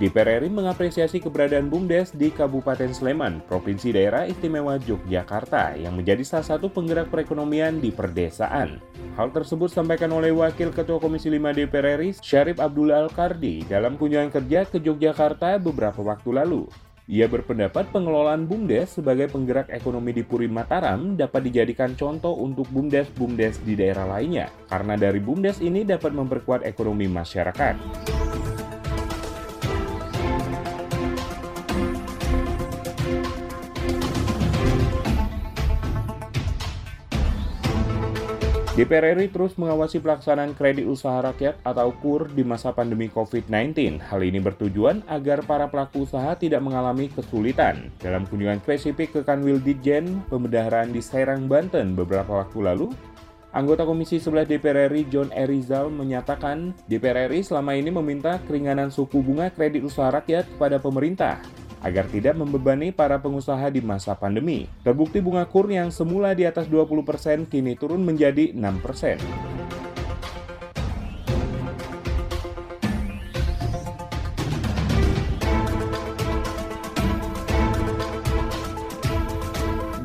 DPR RI mengapresiasi keberadaan BUMDes di Kabupaten Sleman, Provinsi Daerah Istimewa Yogyakarta, yang menjadi salah satu penggerak perekonomian di perdesaan. Hal tersebut disampaikan oleh Wakil Ketua Komisi 5 DPR RI, Syarif Abdullah Al-Kardi, dalam kunjungan kerja ke Yogyakarta beberapa waktu lalu. Ia berpendapat pengelolaan BUMDes sebagai penggerak ekonomi di Puri Mataram dapat dijadikan contoh untuk BUMDes-BUMDes di daerah lainnya, karena dari BUMDes ini dapat memperkuat ekonomi masyarakat. DPR RI terus mengawasi pelaksanaan kredit usaha rakyat atau KUR di masa pandemi COVID-19. Hal ini bertujuan agar para pelaku usaha tidak mengalami kesulitan. Dalam kunjungan spesifik ke Kanwil Ditjen Pembedaharaan di Serang, Banten beberapa waktu lalu, Anggota Komisi 11 DPR RI John Erizal menyatakan DPR RI selama ini meminta keringanan suku bunga kredit usaha rakyat kepada pemerintah agar tidak membebani para pengusaha di masa pandemi. Terbukti bunga kur yang semula di atas 20% kini turun menjadi 6%.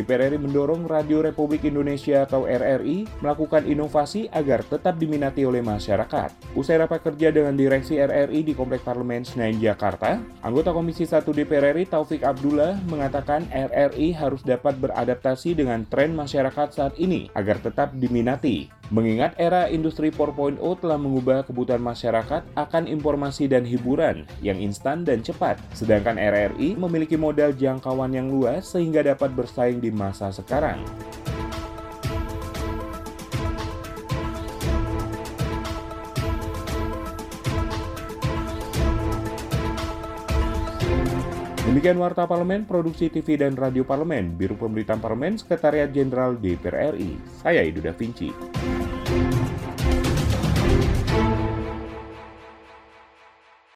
DPR RI mendorong Radio Republik Indonesia atau RRI melakukan inovasi agar tetap diminati oleh masyarakat. Usai rapat kerja dengan Direksi RRI di Komplek Parlemen Senayan, Jakarta, anggota Komisi 1 DPR RI Taufik Abdullah mengatakan RRI harus dapat beradaptasi dengan tren masyarakat saat ini agar tetap diminati. Mengingat era industri 4.0 telah mengubah kebutuhan masyarakat akan informasi dan hiburan yang instan dan cepat, sedangkan RRI memiliki modal jangkauan yang luas sehingga dapat bersaing di masa sekarang. Demikian Warta Parlemen, Produksi TV dan Radio Parlemen, Biru Pemberitaan Parlemen, Sekretariat Jenderal DPR RI. Saya Idu Da Vinci.